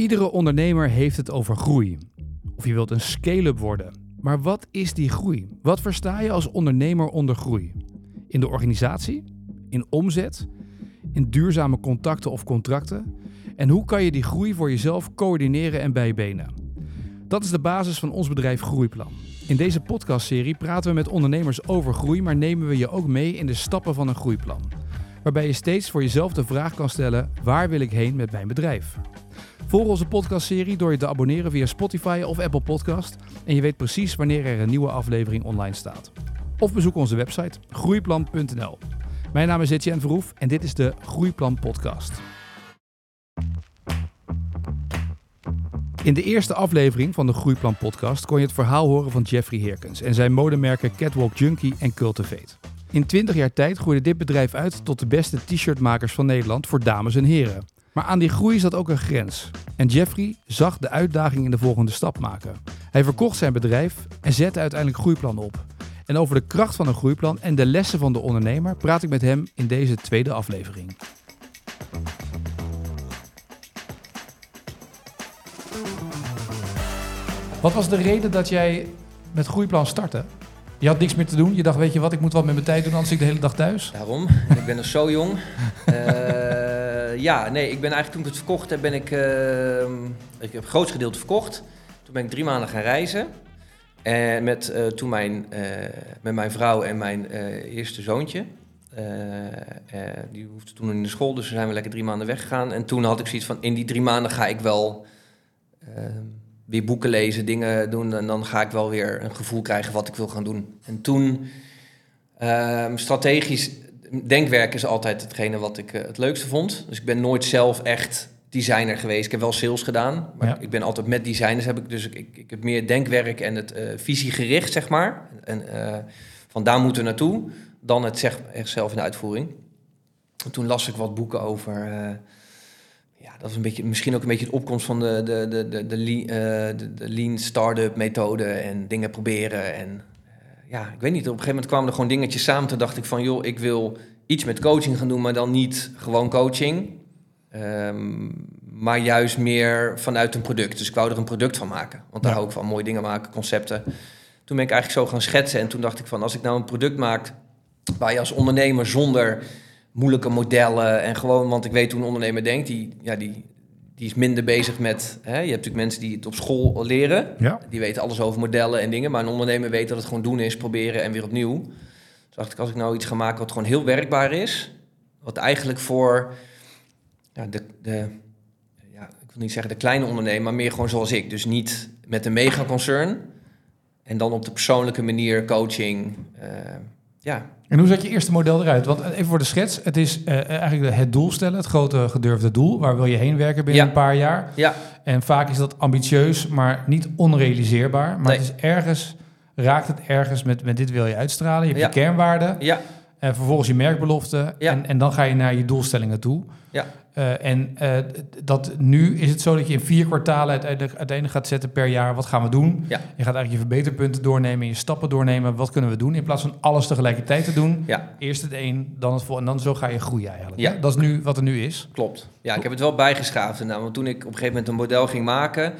Iedere ondernemer heeft het over groei. Of je wilt een scale-up worden. Maar wat is die groei? Wat versta je als ondernemer onder groei? In de organisatie? In omzet? In duurzame contacten of contracten? En hoe kan je die groei voor jezelf coördineren en bijbenen? Dat is de basis van ons bedrijf Groeiplan. In deze podcastserie praten we met ondernemers over groei, maar nemen we je ook mee in de stappen van een groeiplan. Waarbij je steeds voor jezelf de vraag kan stellen: waar wil ik heen met mijn bedrijf? Volg onze podcastserie door je te abonneren via Spotify of Apple Podcast en je weet precies wanneer er een nieuwe aflevering online staat. Of bezoek onze website groeiplan.nl. Mijn naam is Etienne Verhoef en dit is de Groeiplan Podcast. In de eerste aflevering van de Groeiplan Podcast kon je het verhaal horen van Jeffrey Heerkens en zijn modemerken Catwalk Junkie en Cultivate. In 20 jaar tijd groeide dit bedrijf uit tot de beste t-shirtmakers van Nederland voor dames en heren. Maar aan die groei zat ook een grens. En Jeffrey zag de uitdaging in de volgende stap maken. Hij verkocht zijn bedrijf en zette uiteindelijk groeiplan op. En over de kracht van een groeiplan en de lessen van de ondernemer praat ik met hem in deze tweede aflevering. Wat was de reden dat jij met groeiplan startte? Je had niks meer te doen. Je dacht, weet je wat, ik moet wat met mijn tijd doen, anders zit ik de hele dag thuis. Daarom. ik ben nog zo jong. Uh, ja, nee, ik ben eigenlijk toen ik het verkocht heb, ben ik... Uh, ik heb het grootste gedeelte verkocht. Toen ben ik drie maanden gaan reizen. En met uh, toen mijn, met mijn vrouw en mijn eerste zoontje. die hoefde toen in de school, dus we zijn we lekker drie maanden weggegaan. En toen had ik zoiets van, in die drie maanden ga ik wel weer boeken lezen, dingen doen. En dan ga ik wel weer een gevoel krijgen wat ik wil gaan doen. En toen, strategisch denkwerk is altijd hetgene wat ik uh, het leukste vond. Dus ik ben nooit zelf echt designer geweest. Ik heb wel sales gedaan, maar ja. ik ben altijd met designers. Heb ik, dus ik, ik, ik heb meer denkwerk en het uh, visiegericht, zeg maar. En uh, van daar moeten we naartoe, dan het zeg, echt zelf in de uitvoering. En toen las ik wat boeken over ja, dat is een beetje, misschien ook een beetje de opkomst van de, de, de, de, de, lean, de, de lean startup methode en dingen proberen. En ja, ik weet niet, op een gegeven moment kwamen er gewoon dingetjes samen. Toen dacht ik van, joh, ik wil iets met coaching gaan doen, maar dan niet gewoon coaching. Um, maar juist meer vanuit een product. Dus ik wou er een product van maken. Want daar ja. hou ik van, mooie dingen maken, concepten. Toen ben ik eigenlijk zo gaan schetsen. En toen dacht ik van, als ik nou een product maak... waar je als ondernemer zonder moeilijke modellen en gewoon, want ik weet hoe een ondernemer denkt, die, ja, die, die is minder bezig met, hè, je hebt natuurlijk mensen die het op school leren, ja. die weten alles over modellen en dingen, maar een ondernemer weet dat het gewoon doen is, proberen en weer opnieuw. Dus dacht ik, als ik nou iets ga maken wat gewoon heel werkbaar is, wat eigenlijk voor ja, de, de ja, ik wil niet zeggen de kleine ondernemer, maar meer gewoon zoals ik, dus niet met een megaconcern en dan op de persoonlijke manier coaching, uh, ja, en hoe zat je eerste model eruit? Want even voor de schets, het is uh, eigenlijk het doel stellen, het grote gedurfde doel. Waar wil je heen werken binnen ja. een paar jaar? Ja. En vaak is dat ambitieus, maar niet onrealiseerbaar. Maar Nee. het is ergens, raakt het ergens met, met dit wil je uitstralen. Je hebt Ja. je kernwaarden, Ja, en vervolgens je merkbelofte. Ja. En, en dan ga je naar je doelstellingen toe. ja, Uh, en uh, dat nu is het zo dat je in vier kwartalen uiteindelijk, gaat zetten per jaar. Wat gaan we doen? Ja. Je gaat eigenlijk je verbeterpunten doornemen, je stappen doornemen. Wat kunnen we doen? In plaats van alles tegelijkertijd te doen. ja, Eerst het een, dan het vol. En dan zo ga je groeien eigenlijk. Ja. Dat is nu wat er nu is. klopt. Ja, ik heb het wel bijgeschaafd. Nou, want toen ik op een gegeven moment een model ging maken,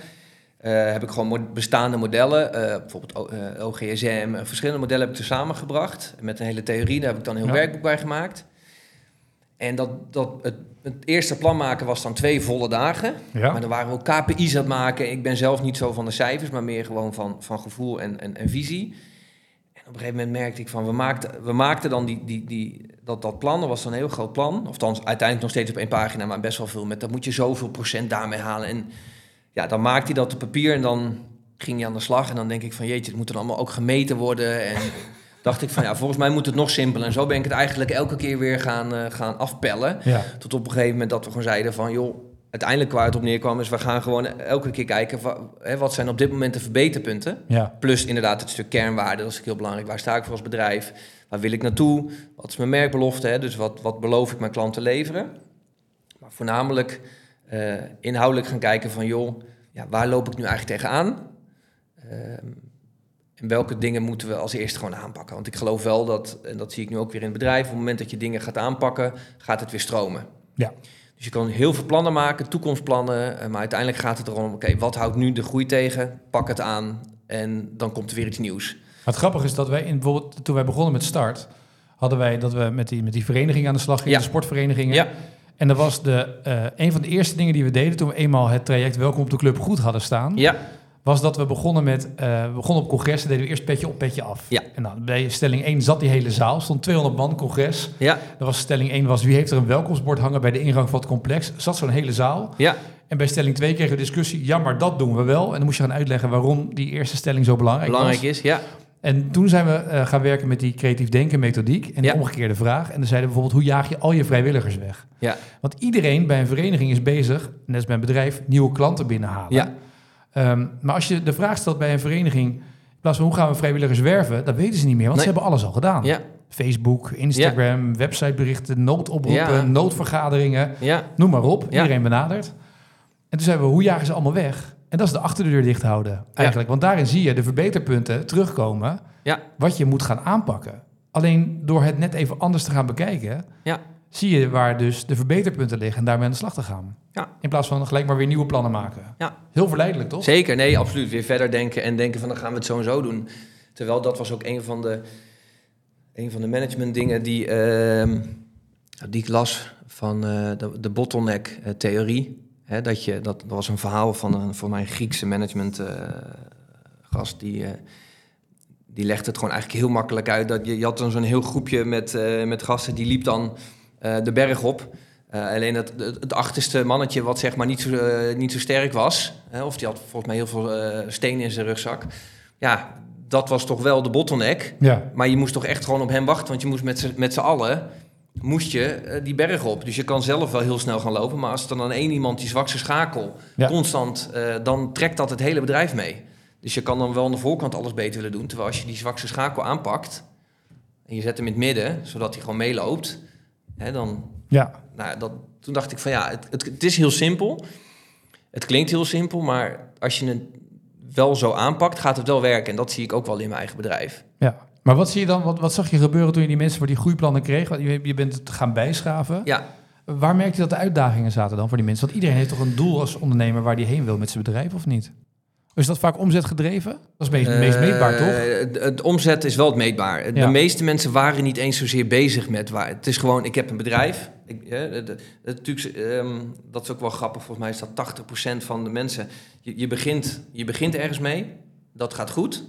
eh, heb ik gewoon bestaande modellen, eh, bijvoorbeeld O- eh, OGSM, eh, verschillende modellen heb ik er samengebracht. En met een hele theorie, daar heb ik dan een heel Ja. werkboek bij gemaakt. En dat, dat, het, het eerste plan maken was dan twee volle dagen. Ja. Maar dan waren we ook KPI's aan het maken. Ik ben zelf niet zo van de cijfers, maar meer gewoon van, van gevoel en, en, en visie. En op een gegeven moment merkte ik van, we maakten, we maakten dan die, die, die, dat, dat plan. Dat was dan een heel groot plan. Of dan uiteindelijk nog steeds op één pagina, maar best wel veel. Met dat moet je zoveel procent daarmee halen. En ja, dan maakte hij dat op papier en dan ging hij aan de slag. En dan denk ik van, jeetje, het moet dan allemaal ook gemeten worden. En dacht ik van, ja, volgens mij moet het nog simpeler. En zo ben ik het eigenlijk elke keer weer gaan, eh, gaan afpellen. Ja. Tot op een gegeven moment dat we gewoon zeiden van, joh, uiteindelijk waar het op neerkwam is, we gaan gewoon elke keer kijken, wa- hè, wat zijn op dit moment de verbeterpunten? Ja. Plus inderdaad het stuk kernwaarde, dat is heel belangrijk. Waar sta ik voor als bedrijf? Waar wil ik naartoe? Wat is mijn merkbelofte? Hè? Dus wat, wat beloof ik mijn klanten leveren? Maar voornamelijk eh, inhoudelijk gaan kijken van, joh, ja, waar loop ik nu eigenlijk tegenaan? Ehm en welke dingen moeten we als eerste gewoon aanpakken? Want ik geloof wel dat, en dat zie ik nu ook weer in het bedrijf, op het moment dat je dingen gaat aanpakken, gaat het weer stromen. Ja. Dus je kan heel veel plannen maken, toekomstplannen. eh, Maar uiteindelijk gaat het erom, oké, wat houdt nu de groei tegen? Pak het aan en dan komt er weer iets nieuws. Maar het grappige is dat wij, in, bijvoorbeeld toen wij begonnen met Start, hadden wij dat we met die, met die vereniging aan de slag gingen, Ja. de sportverenigingen. Ja, En dat was de, eh, een van de eerste dingen die we deden toen we eenmaal het traject Welkom op de Club goed hadden staan. ja, was dat we begonnen met, eh, we begonnen op congressen, deden we eerst petje op, petje af. Ja. En dan bij stelling 1 zat die hele zaal, stond 200 man congres. ja, Er was stelling 1 was, wie heeft er een welkomstbord hangen bij de ingang van het complex? Zat zo'n hele zaal. ja, En bij stelling 2 kregen we discussie, ja, maar dat doen we wel. En dan moest je gaan uitleggen waarom die eerste stelling zo belangrijk, belangrijk was. is. Ja, En toen zijn we eh, gaan werken met die creatief denken methodiek en de Ja. omgekeerde vraag. En dan zeiden we bijvoorbeeld, hoe jaag je al je vrijwilligers weg? ja, Want iedereen bij een vereniging is bezig, net als bij een bedrijf, nieuwe klanten binnenhalen. ja, Ehm, maar als je de vraag stelt bij een vereniging, in plaats van hoe gaan we vrijwilligers werven, dat weten ze niet meer, want Nee. ze hebben alles al gedaan. ja, Facebook, Instagram, websiteberichten, noodoproepen, Ja. noodvergaderingen, noem maar op. Iedereen benadert. En toen zeiden we, hoe jagen ze allemaal weg? En dat is de achterdeur dicht houden, eigenlijk. Want daarin zie je de verbeterpunten terugkomen, wat je moet gaan aanpakken. Alleen door het net even anders te gaan bekijken, Ja. Zie je waar dus de verbeterpunten liggen en daarmee aan de slag te gaan. Ja. In plaats van gelijk maar weer nieuwe plannen maken. Ja. Heel verleidelijk, toch? Zeker, nee, absoluut. Weer verder denken en denken van dan gaan we het zo en zo doen. Terwijl dat was ook een van de, een van de management dingen die, ehm, die ik las van eh, de, de bottleneck eh, theorie. Hè, dat, je, dat, was een verhaal van een voor mij Griekse management eh, gast die, eh, die legde het gewoon eigenlijk heel makkelijk uit. Dat je, je had dan zo'n heel groepje met, eh, met gasten die liep dan de berg op. Eh, alleen het, het, achterste mannetje, wat zeg maar niet zo, eh, niet zo sterk was, hè, of die had volgens mij heel veel eh stenen in zijn rugzak. Ja, dat was toch wel de bottleneck. Ja. Maar je moest toch echt gewoon op hem wachten, want je moest met z'n- allen moest je eh, die berg op. Dus je kan zelf wel heel snel gaan lopen, maar als er dan één iemand die zwakste schakel Ja. constant, eh, dan trekt dat het hele bedrijf mee. Dus je kan dan wel aan de voorkant alles beter willen doen, terwijl als je die zwakste schakel aanpakt en je zet hem in het midden, zodat hij gewoon meeloopt, hè, dan Ja. nou, dat, toen dacht ik van ja, het, het, het is heel simpel. Het klinkt heel simpel, maar als je het wel zo aanpakt, gaat het wel werken. En dat zie ik ook wel in mijn eigen bedrijf. ja. Maar wat zie je dan, wat, wat zag je gebeuren toen je die mensen voor die groeiplannen kreeg? Want Je, je bent het gaan bijschaven. Ja, Waar merkte je dat de uitdagingen zaten dan voor die mensen? Want iedereen heeft toch een doel als ondernemer waar die heen wil met zijn bedrijf, of niet? Is dat vaak omzetgedreven? Dat is het meest, Eh, meetbaar, toch? Het, het omzet is wel het meetbaar. De Ja. meeste mensen waren niet eens zozeer bezig met waar. Het is gewoon, ik heb een bedrijf. Ik, eh, de- natuurlijk, ehm, dat is ook wel grappig. Volgens mij is dat 80% van de mensen. Je, je, begint, je begint ergens mee. Dat gaat goed.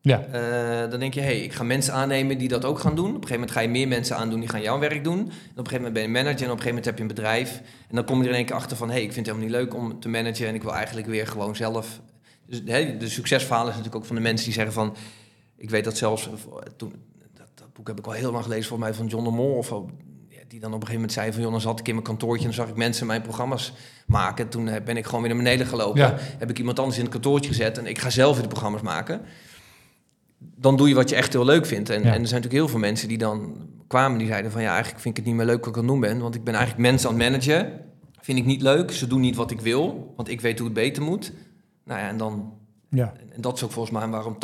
Ja. Eh, dan denk je, hé, hey, ik ga mensen aannemen die dat ook gaan doen. Op een gegeven moment ga je meer mensen aandoen die gaan jouw werk doen. En op een gegeven moment ben je manager en op een gegeven moment heb je een bedrijf. En dan kom je er in één keer achter van, hé, hey, ik vind het helemaal niet leuk om te managen en ik wil eigenlijk weer gewoon zelf. Dus hè, de succesverhalen is natuurlijk ook van de mensen die zeggen van, ik weet dat zelfs, eh, toen, dat, dat boek heb ik al heel lang gelezen, volgens mij van John de Mol of die dan op een gegeven moment zei van, joh, dan zat ik in mijn kantoortje en dan zag ik mensen mijn programma's maken. Toen eh, ben ik gewoon weer naar beneden gelopen. Ja. Heb ik iemand anders in het kantoortje gezet en ik ga zelf weer de programma's maken dan doe je wat je echt heel leuk vindt. En, Ja. en er zijn natuurlijk heel veel mensen die dan kwamen die zeiden van ja, eigenlijk vind ik het niet meer leuk wat ik aan het doen ben. Want ik ben eigenlijk mensen aan het managen. Vind ik niet leuk. Ze doen niet wat ik wil, want ik weet hoe het beter moet. Nou ja, en dan. Ja. En dat is ook volgens mij waarom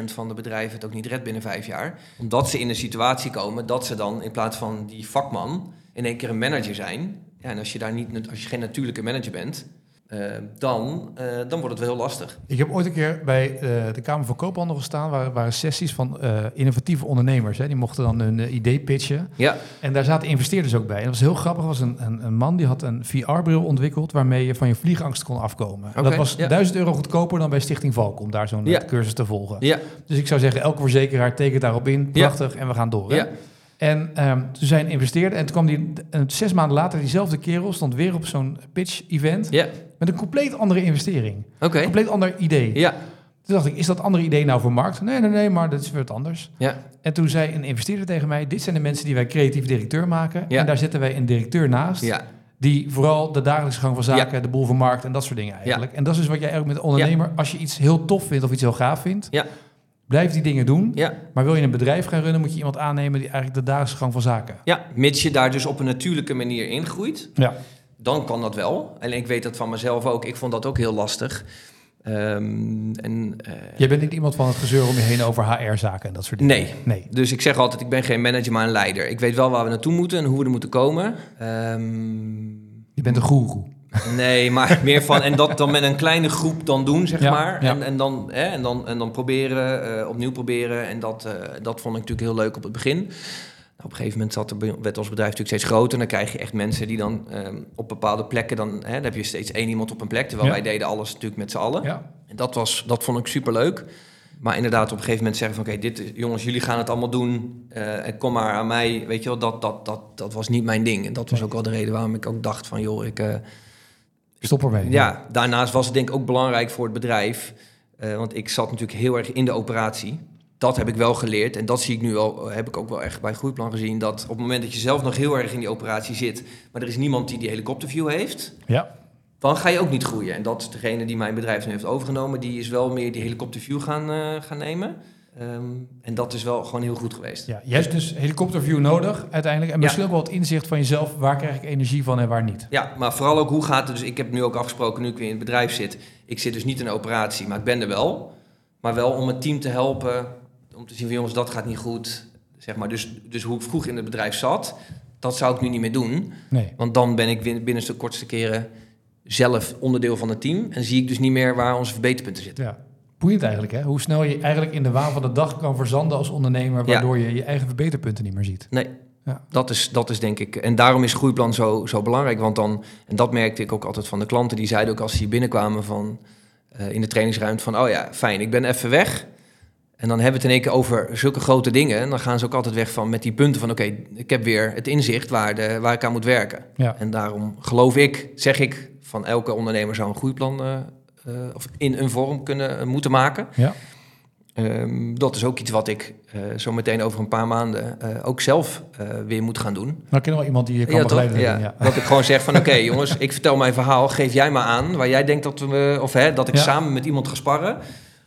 80% van de bedrijven het ook niet redt binnen vijf jaar. Omdat ze in een situatie komen dat ze dan in plaats van die vakman in één keer een manager zijn. Ja, en als je daar niet, als je geen natuurlijke manager bent, eh, dan, eh, dan wordt het wel heel lastig. Ik heb ooit een keer bij eh, de Kamer van Koophandel gestaan. Waar waren sessies van eh, innovatieve ondernemers. Hè. Die mochten dan hun idee pitchen. Ja, En daar zaten investeerders ook bij. En dat was heel grappig. Was een, een, een man die had een VR-bril ontwikkeld... waarmee je van je vliegangst kon afkomen. Dat was ja. 1000 euro goedkoper dan bij Stichting Valk... om daar zo'n Ja. cursus te volgen. ja, Dus ik zou zeggen, elke verzekeraar tekent daarop in. Prachtig, en we gaan door. Hè? En ehm, toen zijn investeerden. En toen kwam die zes maanden later... diezelfde kerel stond weer op zo'n pitch-event... met een compleet andere investering. Oké. Een compleet ander idee. Ja, Toen dacht ik, is dat andere idee nou voor markt? Nee, nee, nee, maar dat is weer wat anders. ja, En toen zei een investeerder tegen mij... dit zijn de mensen die wij creatief directeur maken. Ja. En daar zetten wij een directeur naast... ja. die vooral de dagelijkse gang van zaken... de boel van markt en dat soort dingen eigenlijk. En dat is dus wat jij eigenlijk met de ondernemer... als je iets heel tof vindt of iets heel gaaf vindt... Blijf die dingen doen. Ja, Maar wil je een bedrijf gaan runnen... moet je iemand aannemen die eigenlijk de dagelijkse gang van zaken... ja, mits je daar dus op een natuurlijke manier ingroeit, Ja, dan kan dat wel. En ik weet dat van mezelf ook. Ik vond dat ook heel lastig. Ehm, en, eh, jij bent niet iemand van het gezeur om je heen over HR-zaken en dat soort dingen. nee. Nee. Dus ik zeg altijd, ik ben geen manager, maar een leider. Ik weet wel waar we naartoe moeten en hoe we er moeten komen. Ehm, Je bent een goeroe. Nee, maar meer van, en dat dan met een kleine groep dan doen, zeg Ja, maar. ja. En, en, dan, hè, en, dan, en dan proberen, eh, opnieuw proberen. En dat, eh, dat vond ik natuurlijk heel leuk op het begin. Nou, op een gegeven moment zat er, werd ons bedrijf natuurlijk steeds groter. En dan krijg je echt mensen die dan ehm, op bepaalde plekken... Dan, hè, dan heb je steeds één iemand op een plek. Terwijl Ja. wij deden alles natuurlijk met z'n allen. En dat, was, dat vond ik superleuk. Maar inderdaad, op een gegeven moment zeggen van... oké, dit jongens, jullie gaan het allemaal doen. eh, en kom maar aan mij. Weet je wel, dat, dat, dat, dat was niet mijn ding. En dat was ook wel de reden waarom ik ook dacht van... joh, ik... Stop ermee. ja, daarnaast was het denk ik ook belangrijk voor het bedrijf. eh, want ik zat natuurlijk heel erg in de operatie. Dat heb ik wel geleerd. En dat zie ik nu wel, heb ik ook wel echt bij Groeiplan gezien. Dat op het moment dat je zelf nog heel erg in die operatie zit. maar er is niemand die die helikopterview heeft. Ja. dan ga je ook niet groeien. En dat is degene die mijn bedrijf nu heeft overgenomen. die is wel meer die helikopterview gaan, eh, gaan nemen. Ehm, en dat is wel gewoon heel goed geweest. Ja, je hebt dus helikopterview nodig uiteindelijk. En misschien ook wel het inzicht van jezelf. Waar krijg ik energie van en waar niet? Ja, maar vooral ook hoe gaat het. Dus ik heb nu ook afgesproken, nu ik weer in het bedrijf zit. Ik zit dus niet in een operatie, maar ik ben er wel. Maar wel om het team te helpen. Om te zien van jongens, dat gaat niet goed. Zeg maar. dus, dus hoe ik vroeg in het bedrijf zat, dat zou ik nu niet meer doen. Nee. Want dan ben ik binnen de kortste keren zelf onderdeel van het team. En zie ik dus niet meer waar onze verbeterpunten zitten. Ja. Boeiend eigenlijk, hè? Hoe snel je eigenlijk in de waan van de dag kan verzanden als ondernemer, Ja. waardoor je je eigen verbeterpunten niet meer ziet. Nee, Ja. dat, is, dat is denk ik. En daarom is groeiplan zo, zo belangrijk. Want dan, en dat merkte ik ook altijd van de klanten, die zeiden ook als ze hier binnenkwamen van, eh, in de trainingsruimte van, oh ja, fijn, ik ben even weg. En dan hebben we het in één keer over zulke grote dingen. En dan gaan ze ook altijd weg van met die punten van, oké, ik heb weer het inzicht waar, de, waar ik aan moet werken. Ja. En daarom geloof ik, zeg ik, van elke ondernemer zou een groeiplan eh, of in een vorm kunnen eh, moeten maken. Ja. Ehm, dat is ook iets wat ik eh, zo meteen over een paar maanden eh, ook zelf eh, weer moet gaan doen. Nou, ken wel iemand die je kan ja, begeleiden. Ja. Dat ik gewoon zeg van oké jongens, ik vertel mijn verhaal, geef jij maar aan waar jij denkt dat we, of hè, dat ik samen met iemand ga sparren.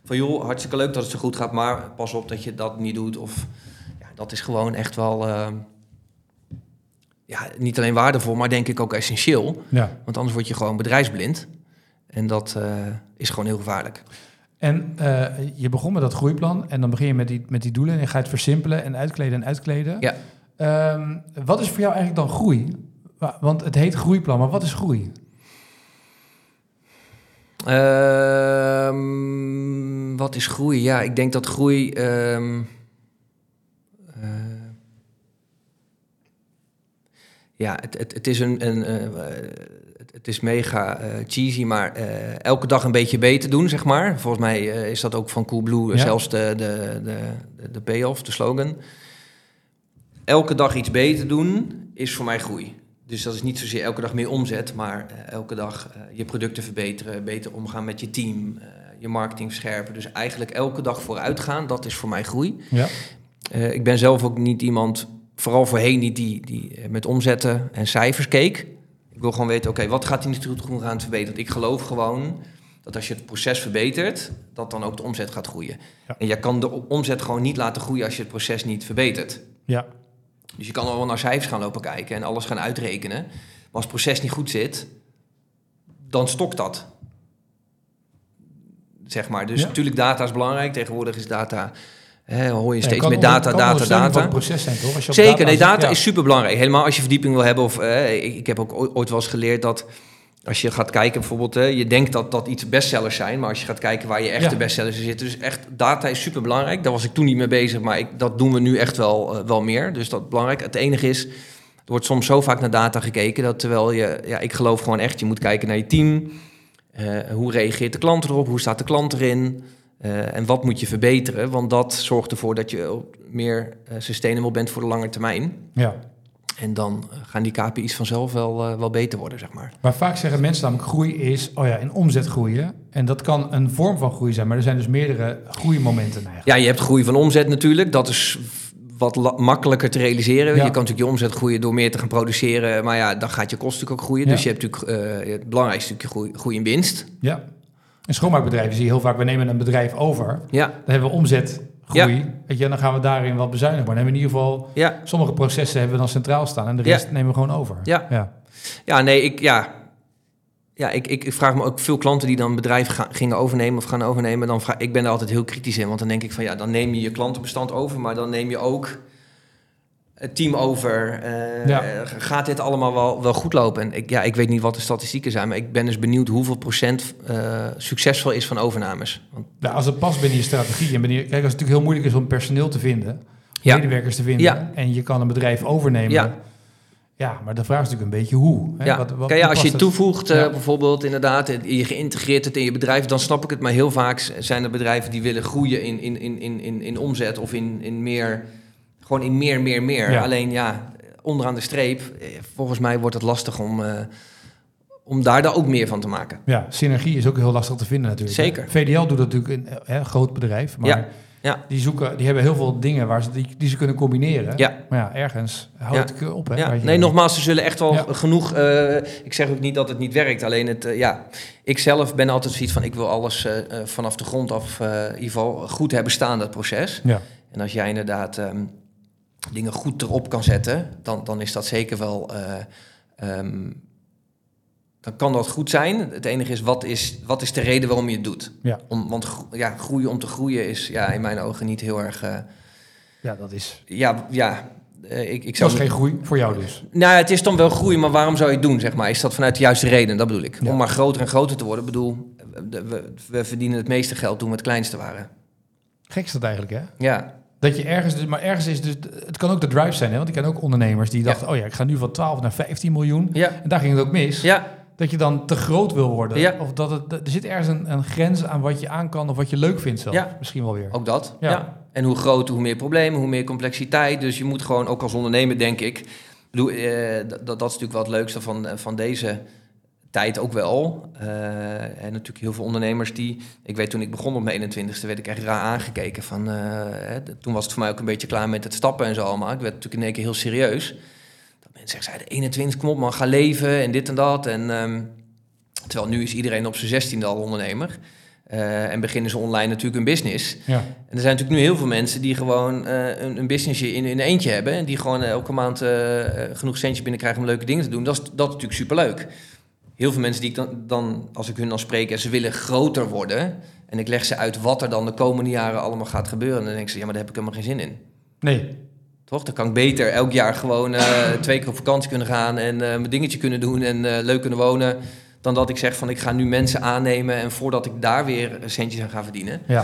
Van joh, hartstikke leuk dat het zo goed gaat, maar pas op dat je dat niet doet. Of ja, dat is gewoon echt wel, ja, niet alleen waardevol, maar denk ik ook essentieel. Ja. Want anders word je gewoon bedrijfsblind. En dat eh, is gewoon heel gevaarlijk. En eh, je begon met dat groeiplan en dan begin je met die, met die doelen en je gaat het versimpelen en uitkleden en uitkleden. Ja. Ehm, wat is voor jou eigenlijk dan groei? Wa- Want het heet groeiplan, maar wat is groei? Ehm, wat is groei? Ja, ik denk dat groei. ehm, ja, het, het, het is een. een eh, het, is mega eh, cheesy, maar eh, elke dag een beetje beter doen, zeg maar. Volgens mij is dat ook van Coolblue Ja. zelfs de, de, de, de, payoff, de slogan. Elke dag iets beter doen is voor mij groei. Dus dat is niet zozeer elke dag meer omzet, maar elke dag je producten verbeteren, beter omgaan met je team, je marketing verscherpen. Dus eigenlijk elke dag vooruit gaan, dat is voor mij groei. Ja. Ik ben zelf ook niet iemand, vooral voorheen niet die, die eh, met omzetten en cijfers keek. Ik wil gewoon weten, oké, wat gaat die niet goed gaan verbeteren? Ik geloof gewoon dat als je het proces verbetert, dat dan ook de omzet gaat groeien. Ja. En je kan de omzet gewoon niet laten groeien als je het proces niet verbetert. Ja. Dus je kan al wel naar cijfers gaan lopen kijken en alles gaan uitrekenen. Maar als het proces niet goed zit, dan stokt dat. Zeg maar. Dus Ja. natuurlijk, data is belangrijk. Tegenwoordig is data, hè, hoor je steeds meer data, data, data. proces zijn, toch? Als je Zeker, nee, zit, data ja. is super belangrijk. Helemaal als je verdieping wil hebben. Of, eh, ik, ik heb ook ooit wel eens geleerd dat als je gaat kijken, bijvoorbeeld, eh, je denkt dat dat iets bestsellers zijn, maar als je gaat kijken waar je echte Ja. bestsellers in zitten, dus echt data is super belangrijk. Daar was ik toen niet mee bezig, maar ik, dat doen we nu echt wel, eh, wel meer. Dus dat is belangrijk. Het enige is, er wordt soms zo vaak naar data gekeken dat terwijl je, ja, ik geloof gewoon echt, je moet kijken naar je team. Eh, hoe reageert de klant erop? Hoe staat de klant erin? Eh, en wat moet je verbeteren? Want dat zorgt ervoor dat je meer eh, sustainable bent voor de lange termijn. Ja. En dan eh, gaan die KPI's vanzelf wel, wel beter worden, zeg maar. Maar vaak zeggen mensen namelijk groei is, oh ja, in omzet groeien. En dat kan een vorm van groei zijn, maar er zijn dus meerdere groeimomenten eigenlijk. Ja, je hebt groei van omzet natuurlijk. Dat is wat makkelijker te realiseren. Ja. Je kan natuurlijk je omzet groeien door meer te gaan produceren. Maar ja, dan gaat je kost natuurlijk ook groeien. Ja. Dus je hebt natuurlijk het belangrijkste stukje groei, groei in winst. Ja. In schoonmaakbedrijven zie je heel vaak, we nemen een bedrijf over. Ja, Dan hebben we omzet, groei. Weet je, en dan gaan we daarin wat bezuinigen. Maar dan hebben we in ieder geval, ja. sommige processen hebben we dan centraal staan. En de Ja. rest nemen we gewoon over. Ja. ja. Ja, nee, ik, ja. Ja, ik, ik, ik vraag me ook veel klanten die dan bedrijf ga- gingen overnemen of gaan overnemen. Dan vraag, ik ben er altijd heel kritisch in, want dan denk ik van ja, dan neem je je klantenbestand over, maar dan neem je ook het team over? Eh, Ja. Gaat dit allemaal wel, wel goed lopen? En ik, ja, ik weet niet wat de statistieken zijn, maar ik ben dus benieuwd hoeveel procent eh, succesvol is van overnames. Want, Nou, als het past binnen je strategie en binnen je- kijk, als het natuurlijk heel moeilijk is om personeel te vinden, Ja. medewerkers te vinden, en je kan een bedrijf overnemen. Ja. Ja, maar de vraag is natuurlijk een beetje hoe. Hè? ja, Wat- wat- Kijk, ja, als je toevoegt, eh, bijvoorbeeld inderdaad, je geïntegreerd het in je bedrijf, dan snap ik het. Maar heel vaak zijn er bedrijven die willen groeien in, in, in, in, in, in omzet of in, in meer, gewoon in meer, meer, meer. Ja. Alleen ja, onderaan de streep, eh, volgens mij wordt het lastig om, eh, om daar dan ook meer van te maken. Ja, synergie is ook heel lastig te vinden natuurlijk. Zeker. VDL doet dat natuurlijk een, hè, een groot bedrijf, maar Ja, ja. Die, zoeken, die hebben heel veel dingen waar ze, die, die ze kunnen combineren. Ja. Maar ja, ergens houdt Ja. het op. Hè, Ja, nee, nogmaals, ze zullen echt wel Ja. genoeg. eh, ik zeg ook niet dat het niet werkt. Alleen het, eh, ja, ik zelf ben altijd zoiets van: ik wil alles eh, eh, vanaf de grond af, eh, in ieder geval goed hebben staan, dat proces. Ja. En als jij inderdaad ehm, dingen goed erop kan zetten, dan, dan is dat zeker wel. eh, ehm, dan kan dat goed zijn. Het enige is, wat is, wat is de reden waarom je het doet? Ja. Om, want ja, groeien om te groeien is ja, in mijn ogen niet heel erg. eh, ja, dat is. ja, ja eh, ik, ik Dat zou is geen groei voor jou dus. nou, het is dan wel groei, maar waarom zou je het doen, zeg maar? Is dat vanuit de juiste reden? Dat bedoel ik. Ja. Om maar groter en groter te worden. Ik bedoel, we, we, we verdienen het meeste geld toen we het kleinste waren. Gek is dat eigenlijk, hè? Ja, Dat je ergens, dus- maar ergens is dus, het kan ook de drive zijn, hè? Want ik ken ook ondernemers die dachten, oh ja, ik ga nu van 12 naar 15 miljoen. ja, En daar ging het ook mis. ja, Dat je dan te groot wil worden. Ja. Of dat het, er zit ergens een, een grens aan wat je aan kan of wat je leuk vindt zelf. Ja. Misschien wel weer. ook dat. Ja. En hoe groter, hoe meer problemen, hoe meer complexiteit. Dus je moet gewoon, ook als ondernemer, denk ik... eh, dat, dat is natuurlijk wel het leukste van, eh, van deze tijd ook wel. Eh, en natuurlijk heel veel ondernemers die... Ik weet, toen ik begon op mijn 21ste, werd ik echt raar aangekeken. Van, eh, hè, toen was het voor mij ook een beetje klaar met het stappen en zo allemaal. Ik werd natuurlijk in één keer heel serieus. Dat mensen zeiden, 21, kom op man, ga leven en dit en dat. En, ehm, terwijl nu is iedereen op zijn 16e al ondernemer. Eh, en beginnen ze online natuurlijk een business. Ja. En er zijn natuurlijk nu heel veel mensen die gewoon een, een businessje in, in eentje hebben. En die gewoon elke maand genoeg centjes binnenkrijgen om leuke dingen te doen. Dat is, dat is natuurlijk superleuk. Heel veel mensen die ik dan, dan, als ik hun dan spreek, en ze willen groter worden. En ik leg ze uit wat er dan de komende jaren allemaal gaat gebeuren. En dan denk ze, ja, maar daar heb ik helemaal geen zin in. Nee. Toch? Dan kan ik beter elk jaar gewoon eh, twee keer op vakantie kunnen gaan en eh, mijn dingetje kunnen doen en eh, leuk kunnen wonen. Dan dat ik zeg van ik ga nu mensen aannemen en voordat ik daar weer centjes aan ga verdienen. Ja.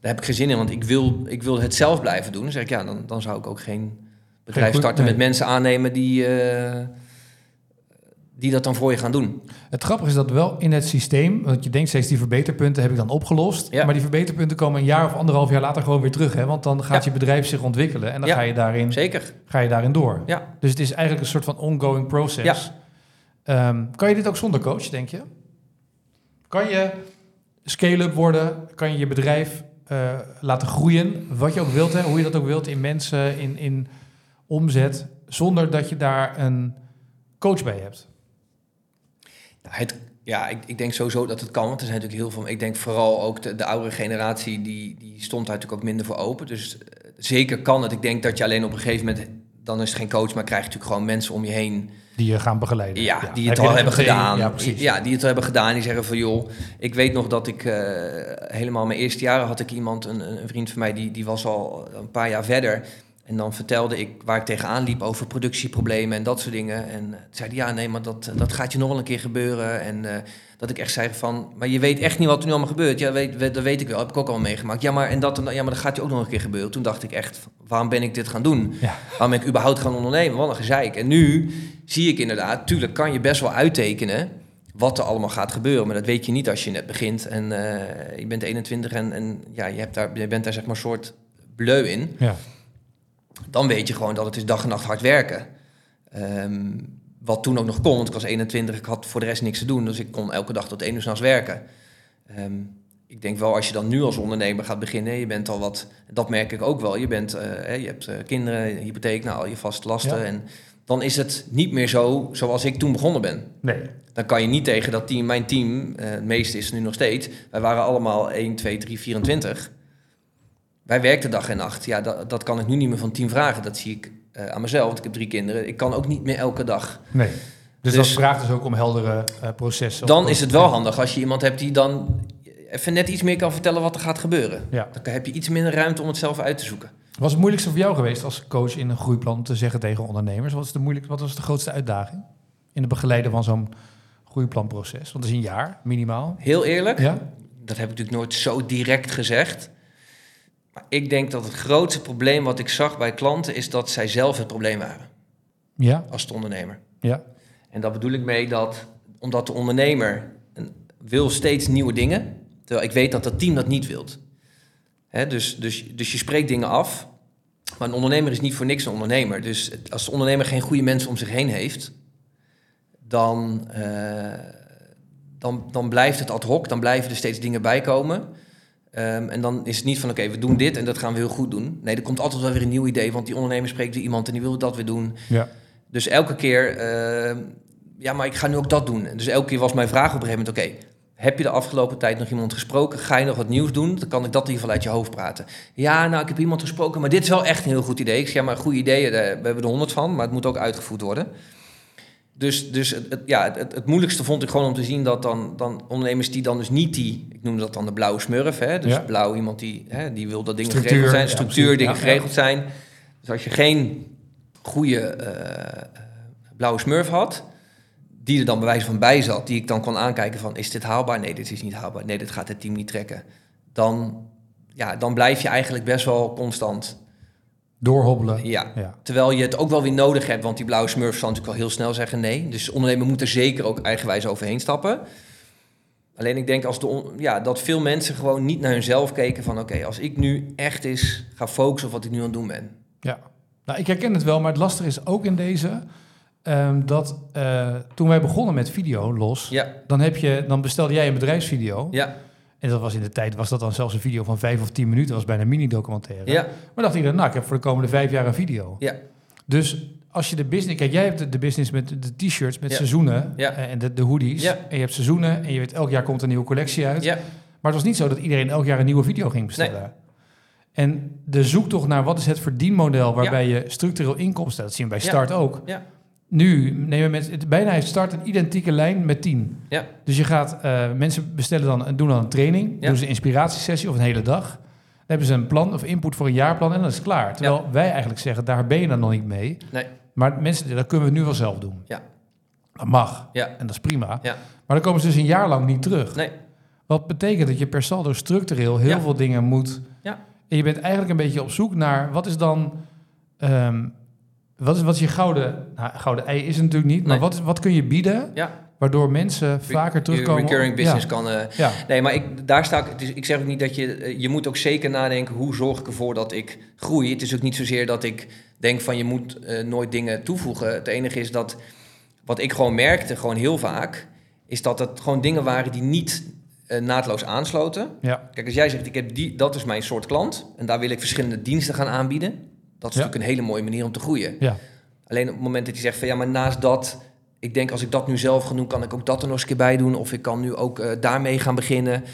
Daar heb ik geen zin in, want ik wil, ik wil het zelf blijven doen. Dan zeg ik ja, dan, dan zou ik ook geen bedrijf goed- starten nee. met mensen aannemen die, die dat dan voor je gaan doen. Het grappige is dat wel in het systeem, want je denkt steeds die verbeterpunten heb ik dan opgelost. Ja. Maar die verbeterpunten komen een jaar of anderhalf jaar later gewoon weer terug. Hè? Want dan gaat Ja. je bedrijf zich ontwikkelen en dan Ja. ga, je daarin, Zeker. ga je daarin door. Ja. Dus het is eigenlijk een soort van ongoing process. Ehm, kan je dit ook zonder coach, denk je? Kan je scale-up worden? Kan je je bedrijf eh, laten groeien? Wat je ook wilt, hè? hoe je dat ook wilt, in mensen, in, in omzet, zonder dat je daar een coach bij hebt? Het, ja, ik, ik denk sowieso dat het kan. Want er zijn natuurlijk heel veel. Ik denk vooral ook de, de oudere generatie, die, die stond daar natuurlijk ook minder voor open. Dus eh, zeker kan het. Ik denk dat je alleen op een gegeven moment. Dan is het geen coach, maar krijg je natuurlijk gewoon mensen om je heen. Die je gaan begeleiden. Ja, die het al hebben meteen? gedaan. Ja, precies. Ja, die het al hebben gedaan. Die zeggen van joh, ik weet nog dat ik eh, helemaal mijn eerste jaren had ik iemand, een, een vriend van mij, die, die was al een paar jaar verder. En dan vertelde ik waar ik tegenaan liep over productieproblemen en dat soort dingen. En uh, zei hij, ja, nee, maar dat, dat gaat je nog wel een keer gebeuren. En uh, dat ik echt zei van, maar je weet echt niet wat er nu allemaal gebeurt. Ja, weet, weet, dat weet ik wel, heb ik ook al meegemaakt. Ja, maar, en dat, ja, maar dat gaat je ook nog een keer gebeuren. Toen dacht ik echt, waarom ben ik dit gaan doen? Ja. Waarom ben ik überhaupt gaan ondernemen? Wat een gezeik. En nu zie ik inderdaad, tuurlijk kan je best wel uittekenen wat er allemaal gaat gebeuren. Maar dat weet je niet als je net begint. En uh, je bent 21 en, en ja, je, hebt daar, je bent daar zeg maar een soort bleu in. Ja. Dan weet je gewoon dat het is dag en nacht hard werken. Um, wat toen ook nog kon, want ik was 21, ik had voor de rest niks te doen. Dus ik kon elke dag tot één uur s'nachts werken. Um, ik denk wel, als je dan nu als ondernemer gaat beginnen, je bent al wat, dat merk ik ook wel. Je, bent, uh, je hebt uh, kinderen, hypotheek, nou, al je vaste lasten. Ja. En dan is het niet meer zo zoals ik toen begonnen ben. Nee. Dan kan je niet tegen dat team, mijn team, uh, het meeste is nu nog steeds, wij waren allemaal 1, 2, 3, 24. Wij werkten dag en nacht. Ja, dat, dat kan ik nu niet meer van team vragen. Dat zie ik uh, aan mezelf, want ik heb drie kinderen. Ik kan ook niet meer elke dag. Nee. Dus, dus dat vraagt dus ook om heldere uh, processen. Dan is het wel handig als je iemand hebt die dan even net iets meer kan vertellen wat er gaat gebeuren. Ja. Dan heb je iets minder ruimte om het zelf uit te zoeken. Wat is het moeilijkste voor jou geweest als coach in een groeiplan te zeggen tegen ondernemers? Wat, is de moeilijk, wat was de grootste uitdaging in het begeleiden van zo'n groeiplanproces? Want het is een jaar minimaal. Heel eerlijk, Ja? dat heb ik natuurlijk nooit zo direct gezegd. Maar ik denk dat het grootste probleem wat ik zag bij klanten is dat zij zelf het probleem waren Ja? als de ondernemer. Ja? En daar bedoel ik mee dat omdat de ondernemer wil steeds nieuwe dingen, terwijl ik weet dat dat team dat niet wilt. Dus, dus, dus je spreekt dingen af, maar een ondernemer is niet voor niks een ondernemer. Dus als de ondernemer geen goede mensen om zich heen heeft, dan, eh, dan, dan blijft het ad hoc, dan blijven er steeds dingen bij Ehm, en dan is het niet van oké, we doen dit en dat gaan we heel goed doen. Nee, er komt altijd wel weer een nieuw idee, want die ondernemer spreekt weer iemand en die wil dat weer doen. Ja. Dus elke keer, eh, ja, maar ik ga nu ook dat doen. Dus elke keer was mijn vraag op een gegeven moment, oké, heb je de afgelopen tijd nog iemand gesproken? Ga je nog wat nieuws doen? Dan kan ik dat in ieder geval uit je hoofd praten. Ja, nou, ik heb iemand gesproken, maar dit is wel echt een heel goed idee. Ik zeg, ja, maar goede ideeën, daar- we hebben er honderd van, maar het moet ook uitgevoerd worden. Dus, dus het, het- ja, het, het moeilijkste vond ik gewoon om te zien dat dan, dan ondernemers die dan dus niet die, ik noem dat dan de blauwe smurf, hè, dus Ja. blauw iemand die, hè, die wil dat dingen Structuur, geregeld zijn, structuur, dingen geregeld zijn. Dus als je geen goede eh, blauwe smurf had, die er dan bij wijze van bij zat, die ik dan kon aankijken van, is dit haalbaar? Nee, dit is niet haalbaar. Nee, dit gaat het team niet trekken. Dan, ja, dan blijf je eigenlijk best wel constant. Doorhobbelen. Ja. Ja. Terwijl je het ook wel weer nodig hebt, want die blauwe smurf zal natuurlijk wel heel snel zeggen nee. Dus de ondernemer moet er zeker ook eigenwijs overheen stappen. Alleen ik denk als de on- ja, dat veel mensen gewoon niet naar hunzelf keken van oké, als ik nu echt eens ga focussen op wat ik nu aan het doen ben. Ja, nou, ik herken het wel, maar het lastige is ook in deze ehm, dat eh, toen wij begonnen met video los, Ja, dan, heb je, dan bestelde jij een bedrijfsvideo. ja, En dat was in de tijd, was dat dan zelfs een video van vijf of tien minuten, was bijna een mini-documentaire. ja, Maar dacht iedereen, nou, ik heb voor de komende vijf jaar een video. Ja. Dus als je de business, kijk, jij hebt de, de business met de t-shirts, met Ja. seizoenen Ja. eh, en de, de hoodies. Ja. En je hebt seizoenen en je weet, elk jaar komt een nieuwe collectie uit. ja, Maar het was niet zo dat iedereen elk jaar een nieuwe video ging bestellen. En de zoektocht naar wat is het verdienmodel waarbij je structureel inkomsten, dat zien we bij. Start ook. Ja. Nu nemen het, bijna heeft Start een identieke lijn met 10. Ja. Dus je gaat, eh, mensen bestellen dan, doen dan een training, Ja. doen ze een inspiratiesessie of een hele dag. Dan hebben ze een plan of input voor een jaarplan en dan is het klaar. Terwijl wij eigenlijk zeggen, daar ben je dan nog niet mee. Nee. Maar mensen, dat kunnen we nu wel zelf doen. Ja. Dat mag. Ja. En dat is prima. Ja. Maar dan komen ze dus een jaar lang niet terug. Nee. Wat betekent dat je per saldo structureel heel Ja. veel dingen moet. Ja. En je bent eigenlijk een beetje op zoek naar wat is dan. ehm, wat, is, wat is je gouden. Nou, gouden ei is het natuurlijk niet. Maar Nee. wat, wat kun je bieden Ja. waardoor mensen vaker terugkomen? Je recurring business ja. kan. eh, Ja. Nee, maar ik, daar sta ik. ik zeg ook niet dat je. eh, Je moet ook zeker nadenken. Hoe zorg ik ervoor dat ik groei? Het is ook niet zozeer dat ik denk van je moet eh, nooit dingen toevoegen. Het enige is dat. Wat ik gewoon merkte, gewoon heel vaak. Is dat het gewoon dingen waren die niet naadloos aansloten. ja. Kijk, als jij zegt, ik heb die, dat is mijn soort klant. En daar wil ik verschillende diensten gaan aanbieden. Dat is Ja. natuurlijk een hele mooie manier om te groeien. Ja. Alleen op het moment dat je zegt van ja, maar naast dat, ik denk als ik dat nu zelf ga doen, kan ik ook dat er nog eens een keer bij doen. Of ik kan nu ook eh, daarmee gaan beginnen.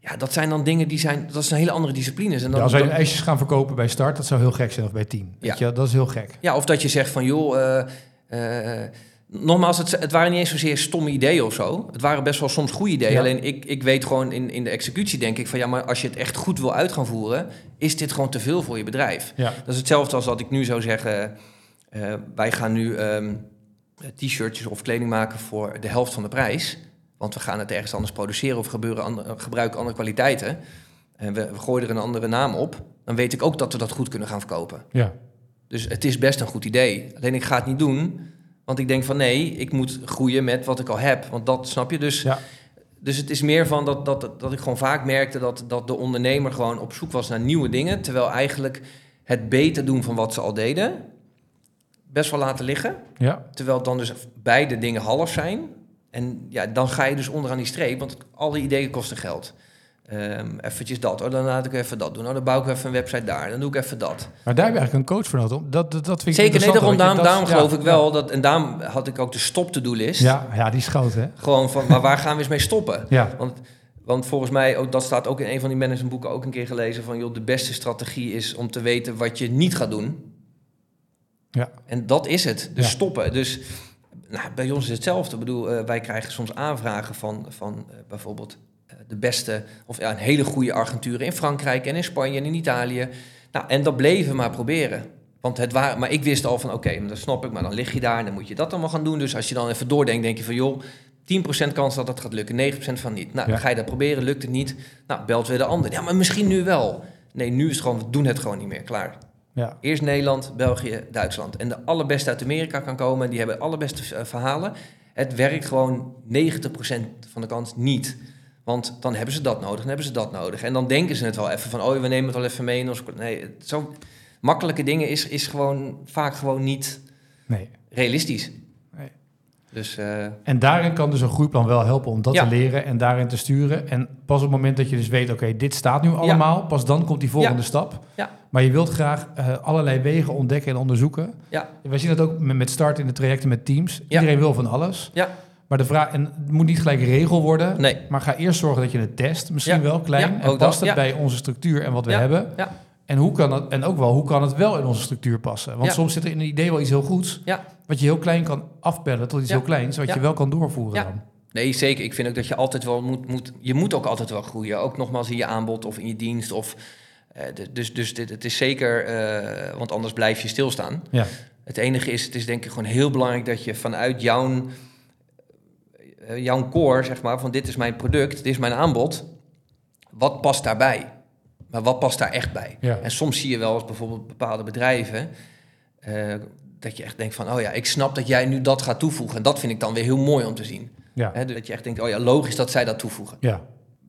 Ja, dat zijn dan dingen die zijn, dat zijn hele andere disciplines. En dan, Ja, als wij dan- ijsjes gaan verkopen bij Start, dat zou heel gek zijn of bij 10. Weet Ja. je, dat is heel gek. ja, of dat je zegt van joh, eh, nogmaals, het, het waren niet eens zozeer stomme ideeën of zo. Het waren best wel soms goede ideeën. Ja. Alleen ik, ik weet gewoon in, in de executie denk ik van ja, maar als je het echt goed wil uit gaan voeren, is dit gewoon te veel voor je bedrijf. Ja. Dat is hetzelfde als dat ik nu zou zeggen, eh, wij gaan nu ehm, t-shirtjes of kleding maken voor de helft van de prijs. Want we gaan het ergens anders produceren of gebeuren andere, gebruiken andere kwaliteiten. En we, we gooien er een andere naam op. Dan weet ik ook dat we dat goed kunnen gaan verkopen. Ja. Dus het is best een goed idee. Alleen ik ga het niet doen. Want ik denk van nee, ik moet groeien met wat ik al heb. Want dat snap je. Dus, Ja. dus het is meer van dat, dat, dat ik gewoon vaak merkte dat, dat de ondernemer gewoon op zoek was naar nieuwe dingen. Terwijl eigenlijk het beter doen van wat ze al deden, best wel laten liggen. Ja. Terwijl dan dus beide dingen half zijn. En ja, dan ga je dus onderaan die streep, want alle ideeën kosten geld. Ehm eventjes dat, oh, dan laat ik even dat doen. Oh, dan bouw ik even een website daar, dan doe ik even dat. Maar daar heb je eigenlijk een coach voor nodig. Dat, dat, dat vind ik Zeker, nee, daarom, daarom, geloof ja, ik wel, dat, en daarom had ik ook de stop-to-do list. Ja, ja, die is groot, hè? Gewoon van, maar waar gaan we eens mee stoppen? Ja. Want, want volgens mij, ook, dat staat ook in een van die managementboeken ook een keer gelezen, van joh, de beste strategie is om te weten wat je niet gaat doen. Ja. En dat is het, dus Ja. stoppen. Dus nou, bij ons is hetzelfde. Ik bedoel, eh, wij krijgen soms aanvragen van, van eh, bijvoorbeeld de beste, of ja, een hele goede agenturen in Frankrijk en in Spanje en in Italië. Nou, en dat bleven maar proberen. Want het waren, maar ik wist al van, oké, maar dat snap ik, maar dan lig je daar en dan moet je dat allemaal gaan doen. Dus als je dan even doordenkt, denk je van, joh, 10% kans dat dat gaat lukken, 9% van niet. Nou, Ja. dan ga je dat proberen, lukt het niet. Nou, belt weer de ander. Ja, maar misschien nu wel. Nee, nu is het gewoon, we doen het gewoon niet meer, klaar. Ja. Eerst Nederland, België, Duitsland. En de allerbeste uit Amerika kan komen. Die hebben allerbeste eh, verhalen. Het werkt gewoon 90% van de kans niet. Want dan hebben ze dat nodig, dan hebben ze dat nodig. En dan denken ze het wel even van... oh, we nemen het wel even mee in ons... Nee, zo makkelijke dingen is, is gewoon vaak gewoon niet Nee. realistisch. Nee. Dus eh, En daarin kan dus een groeiplan wel helpen om dat Ja. te leren en daarin te sturen. En pas op het moment dat je dus weet, oké, dit staat nu allemaal, pas dan komt die volgende Ja. stap. Ja. Maar je wilt graag eh, allerlei wegen ontdekken en onderzoeken. ja, Wij zien dat ook met, met start in de trajecten met teams. Iedereen wil van alles. Ja. Maar de vraag, en het moet niet gelijk regel worden, nee. maar ga eerst zorgen dat je het test. Misschien Ja. wel klein. Ja, en past dat, het ja. bij onze structuur en wat we Ja. hebben. Ja. En, hoe kan het, en ook wel, hoe kan het wel in onze structuur passen? Want Ja. soms zit er in een idee wel iets heel goeds. Ja. Wat je heel klein kan afpellen tot iets Ja. heel kleins. Wat Ja. je wel kan doorvoeren Ja. dan. Nee, zeker. Ik vind ook dat je altijd wel moet, moet... Je moet ook altijd wel groeien. Ook nogmaals in je aanbod of in je dienst. Of, eh, dus dus dit, het is zeker... eh, want anders blijf je stilstaan. Ja. Het enige is, het is denk ik gewoon heel belangrijk dat je vanuit jouw, jouw core, zeg maar, van dit is mijn product, dit is mijn aanbod, wat past daarbij? Maar wat past daar echt bij? Ja. En soms zie je wel eens bijvoorbeeld bepaalde bedrijven, eh, dat je echt denkt van, oh ja, ik snap dat jij nu dat gaat toevoegen. En dat vind ik dan weer heel mooi om te zien. Ja. Hè, dat je echt denkt, oh ja, logisch dat zij dat toevoegen. ja.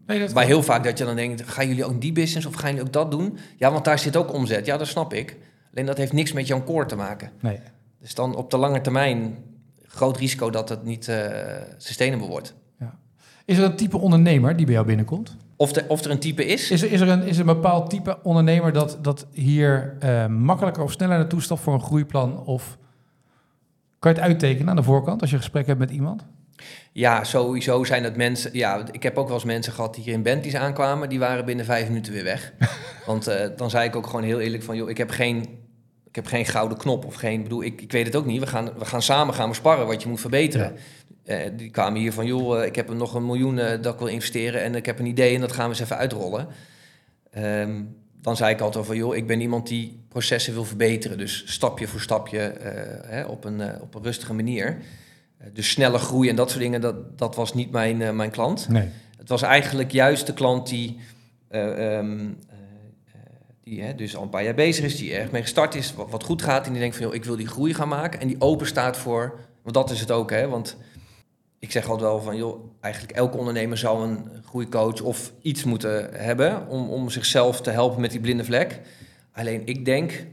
Nee, dat Maar heel vaak dat je dan denkt, gaan jullie ook die business of gaan jullie ook dat doen? Ja, want daar zit ook omzet. Ja, dat snap ik. Alleen dat heeft niks met jouw core te maken. Nee. Dus dan op de lange termijn groot risico dat het niet eh sustainable wordt. Is er een type ondernemer die bij jou binnenkomt? Of, de, of er een type is. Is er, is er, een, is er een bepaald type ondernemer dat, dat hier eh, makkelijker of sneller naartoe stapt voor een groeiplan? Of kan je het uittekenen aan de voorkant als je gesprek hebt met iemand? Ja, sowieso zijn het mensen. Ja, ik heb ook wel eens mensen gehad die hier in Bentleys aankwamen. Die waren binnen vijf minuten weer weg. Want eh, dan zei ik ook gewoon heel eerlijk van, joh, ik heb geen, ik heb geen gouden knop of geen. Bedoel, ik, ik weet het ook niet. We gaan, we gaan samen gaan we sparren wat je moet verbeteren. Eh, die kwamen hier van, joh, eh, ik heb er nog een miljoen eh, dat ik wil investeren en ik heb een idee en dat gaan we eens even uitrollen. Ehm, dan zei ik altijd van, joh, ik ben iemand die processen wil verbeteren. Dus stapje voor stapje hè, op, een, op een rustige manier. Dus snelle groei en dat soort dingen, dat, dat was niet mijn, mijn klant. Nee. Het was eigenlijk juist de klant die, eh, ehm, eh, eh, die hè, dus al een paar jaar bezig is, die erg mee gestart is, wat, wat goed gaat. En die denkt van, joh, ik wil die groei gaan maken. En die open staat voor, want dat is het ook, hè. Want ik zeg altijd wel van, joh, eigenlijk elke ondernemer zou een groeicoach of iets moeten hebben om, om zichzelf te helpen met die blinde vlek. Alleen ik denk,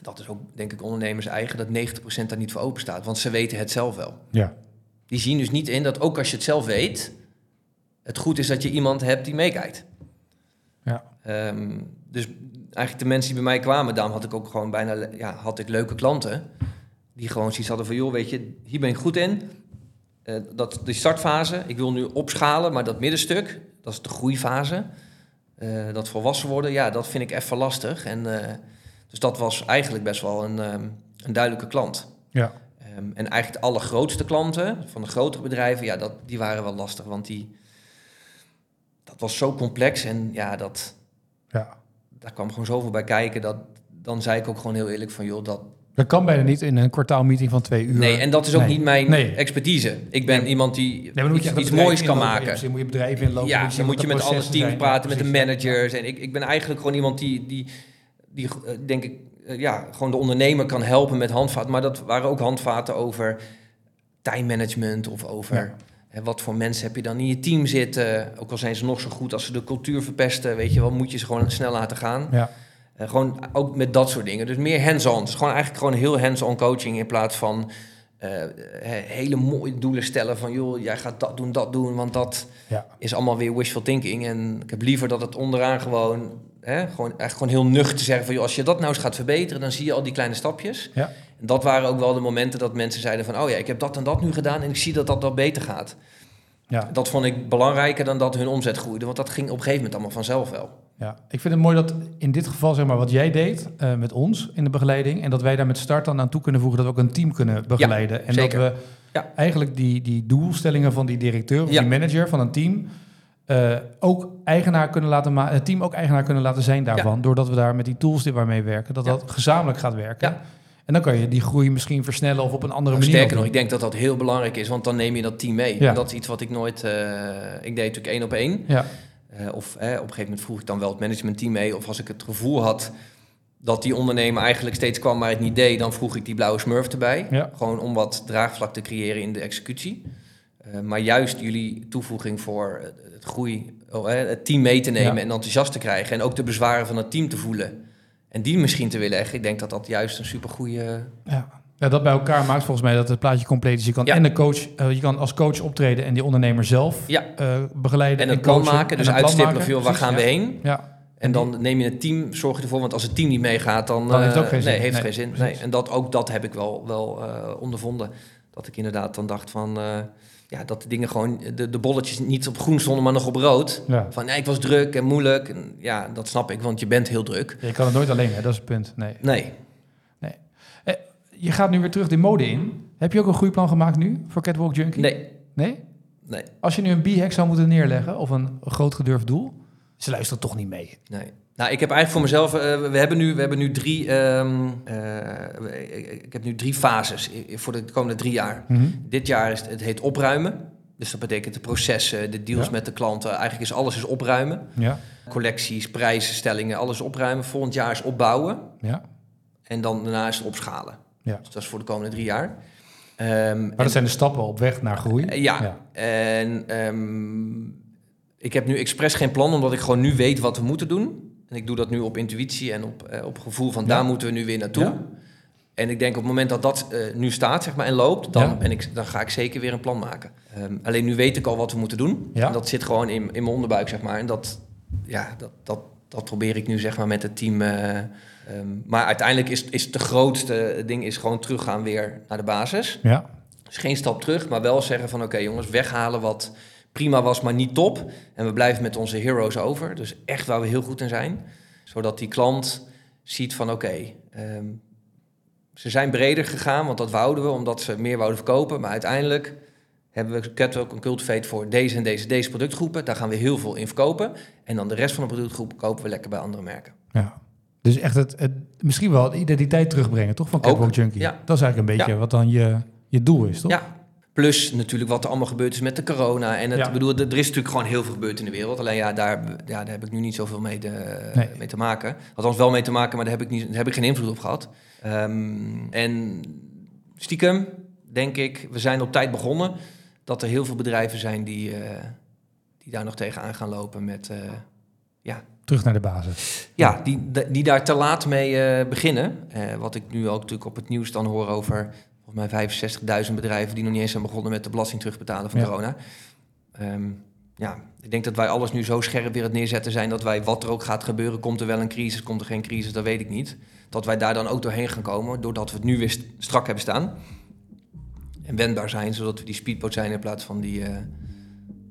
dat is ook denk ik ondernemers eigen, dat 90% daar niet voor open staat. Want ze weten het zelf wel. Ja. Die zien dus niet in dat ook als je het zelf weet, het goed is dat je iemand hebt die meekijkt. Ehm, dus eigenlijk de mensen die bij mij kwamen, daarom had ik ook gewoon bijna ja, had ik leuke klanten. Die gewoon zoiets hadden van, joh, weet je, hier ben ik goed in. Eh, dat die startfase, ik wil nu opschalen, maar dat middenstuk, dat is de groeifase. Eh, dat volwassen worden, ja, dat vind ik even lastig. En, eh, dus dat was eigenlijk best wel een, ehm, een duidelijke klant. Ja. Ehm, en eigenlijk de allergrootste klanten van de grotere bedrijven, ja, dat, die waren wel lastig, want die, dat was zo complex en ja, dat, ja. daar kwam gewoon zoveel bij kijken. Dat, dan zei ik ook gewoon heel eerlijk van, joh, dat... Dat kan bijna niet in een kwartaalmeeting van twee uur. Nee, en dat is ook Nee. niet mijn Nee. expertise. Ik ben Nee. iemand die Nee, iets, iets moois kan maken. precies, moet je bedrijf inlopen. Ja, dan moet je met alle teams praten, met de managers. En ik, ik ben eigenlijk gewoon iemand die, die, die eh, denk ik, eh, ja, gewoon de ondernemer kan helpen met handvaten. Maar dat waren ook handvaten over time management of over Ja. Hè, wat voor mensen heb je dan in je team zitten. Ook al zijn ze nog zo goed als ze de cultuur verpesten, weet je wel, moet je ze gewoon snel laten gaan. Ja. Eh, gewoon ook met dat soort dingen. Dus meer hands-on. Dus gewoon eigenlijk gewoon heel hands-on coaching in plaats van eh, he- hele mooie doelen stellen van joh, jij gaat dat doen, dat doen, want dat Ja. is allemaal weer wishful thinking. En ik heb liever dat het onderaan gewoon, hè, gewoon echt gewoon heel nuchter zeggen van joh, als je dat nou eens gaat verbeteren, dan zie je al die kleine stapjes. Ja. Dat waren ook wel de momenten dat mensen zeiden van oh ja, ik heb dat en dat nu gedaan en ik zie dat dat wel beter gaat. Ja. Dat vond ik belangrijker dan dat hun omzet groeide, want dat ging op een gegeven moment allemaal vanzelf wel. Ja, ik vind het mooi dat in dit geval, zeg maar, wat jij deed eh, met ons in de begeleiding. En dat wij daar met start dan aan toe kunnen voegen dat we ook een team kunnen begeleiden. en zeker. dat we Ja. eigenlijk die, die doelstellingen van die directeur of Ja. die manager van een team eh, ook eigenaar kunnen laten het team ook eigenaar kunnen laten zijn daarvan, doordat we daar met die tools die waarmee werken, dat dat gezamenlijk gaat werken. En dan kan je die groei misschien versnellen of op een andere manier. Sterker nog, ik denk dat dat heel belangrijk is, want dan neem je dat team mee. Ja. En dat is iets wat ik nooit... eh, ik deed natuurlijk één op één. Ja, Eh, of eh, op een gegeven moment vroeg ik dan wel het managementteam mee. Of als ik het gevoel had dat die ondernemer eigenlijk steeds kwam maar het niet deed... dan vroeg ik die blauwe smurf erbij. Ja. Gewoon om wat draagvlak te creëren in de executie. Maar juist jullie toevoeging voor het groei, oh, eh, het team mee te nemen en enthousiast te krijgen. En ook de bezwaren van het team te voelen. En die misschien te willen leggen. Ik denk dat dat juist een supergoeie... ja. ja, dat bij elkaar maakt volgens mij dat het plaatje compleet is. Je kan Ja. en de coach, eh, je kan als coach optreden en die ondernemer zelf Ja. eh, begeleiden En een plan coachen maken, en dus uitstippelen van waar gaan we heen? Ja, En dan neem je het team, zorg je ervoor, want als het team niet meegaat, dan, Dan heeft het eh, ook geen zin. Nee, heeft Nee, geen zin. Nee. En dat, ook dat heb ik wel, wel eh, ondervonden. Dat ik inderdaad dan dacht van, eh, ja, dat de dingen gewoon, de, de bolletjes niet op groen stonden, maar nog op rood. ja. Van, nee, ik was druk en moeilijk. En, ja, dat snap ik, want je bent heel druk. Je kan het nooit alleen, hè? dat is het punt. Nee. Nee, Je gaat nu weer terug de mode in. Heb je ook een groeiplan gemaakt nu voor Catwalk Junkie? nee, Nee? nee, Als je nu een b-hack zou moeten neerleggen of een groot gedurfd doel, ze luisteren toch niet mee. nee. Nou, ik heb eigenlijk voor mezelf, eh, we, hebben nu, we hebben nu drie, ehm, eh, ik, ik heb nu drie fases voor de komende drie jaar. Dit jaar is het, het heet opruimen. Dus dat betekent de processen, de deals Ja. met de klanten. Eigenlijk is alles is opruimen. Ja, Collecties, prijzen, stellingen, alles opruimen. Volgend jaar is opbouwen. ja. En dan daarna is het opschalen. Ja. Dus dat is voor de komende drie jaar. Ehm, Maar dat zijn de stappen op weg naar groei. en- ja. En ehm, ik heb nu expres geen plan, omdat ik gewoon nu weet wat we moeten doen. En ik doe dat nu op intuïtie en op, eh, op gevoel van Ja. daar moeten we nu weer naartoe. Ja. En ik denk op het moment dat dat eh, nu staat zeg maar, en loopt, dan, Ja. ben ik, dan ga ik zeker weer een plan maken. Ehm, alleen nu weet ik al wat we moeten doen. Ja. En dat zit gewoon in, in mijn onderbuik, zeg maar. En dat, ja, dat, dat, dat probeer ik nu zeg maar, met het team. eh, ehm, maar uiteindelijk is, is het de grootste ding is gewoon teruggaan weer naar de basis. Ja, Dus geen stap terug, maar wel zeggen van oké jongens, weghalen wat prima was, maar niet top. En we blijven met onze heroes over. Dus echt waar we heel goed in zijn. Zodat die klant ziet van oké, ehm, ze zijn breder gegaan, want dat wouden we, omdat ze meer wouden verkopen. Maar uiteindelijk hebben we Catwalk een Cultivate voor deze en deze, deze productgroepen. Daar gaan we heel veel in verkopen. En dan de rest van de productgroep kopen we lekker bij andere merken. ja. Dus echt het, het, misschien wel de identiteit terugbrengen, toch? Van Catwalk Junkie. ja. Dat is eigenlijk een beetje Ja. wat dan je, je doel is, toch? Ja. Plus natuurlijk wat er allemaal gebeurd is met de corona. En het, Ja. bedoel, er is natuurlijk gewoon heel veel gebeurd in de wereld. Alleen ja, daar, ja, daar heb ik nu niet zoveel mee, de, Nee. mee te maken. Althans wel mee te maken, maar daar heb ik, niet, daar heb ik geen invloed op gehad. Ehm, en stiekem denk ik, we zijn op tijd begonnen... dat er heel veel bedrijven zijn die, eh, die daar nog tegenaan gaan lopen met... eh, ja, Terug naar de basis. ja, die, die daar te laat mee eh, beginnen. Wat ik nu ook natuurlijk op het nieuws dan hoor over volgens mij 65.000 bedrijven die nog niet eens zijn begonnen met de belasting terugbetalen van Ja. corona. Ehm, ja, ik denk dat wij alles nu zo scherp weer het neerzetten zijn dat wij, wat er ook gaat gebeuren, komt er wel een crisis, komt er geen crisis, dat weet ik niet. Dat wij daar dan ook doorheen gaan komen, doordat we het nu weer st- strak hebben staan. En wendbaar zijn, zodat we die speedboot zijn in plaats van die eh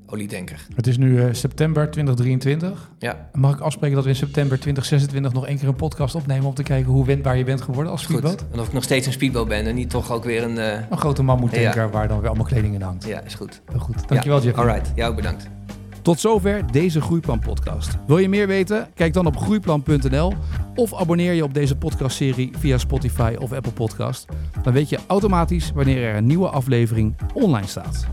olietanker. Het is nu eh, september 2023. Ja, Mag ik afspreken dat we in september 2026 nog één keer een podcast opnemen om te kijken hoe wendbaar je bent geworden als goed. speedboot? En of ik nog steeds een speedboot ben en niet toch ook weer een... eh, Een grote mammoetanker waar dan weer allemaal kleding in hangt. ja, is goed. Heel goed. Dankjewel, Jeff. Alright, jou ook bedankt. Tot zover deze Groeiplan podcast. Wil je meer weten? Kijk dan op groeiplan.nl of abonneer je op deze podcastserie via Spotify of Apple Podcast. Dan weet je automatisch wanneer er een nieuwe aflevering online staat.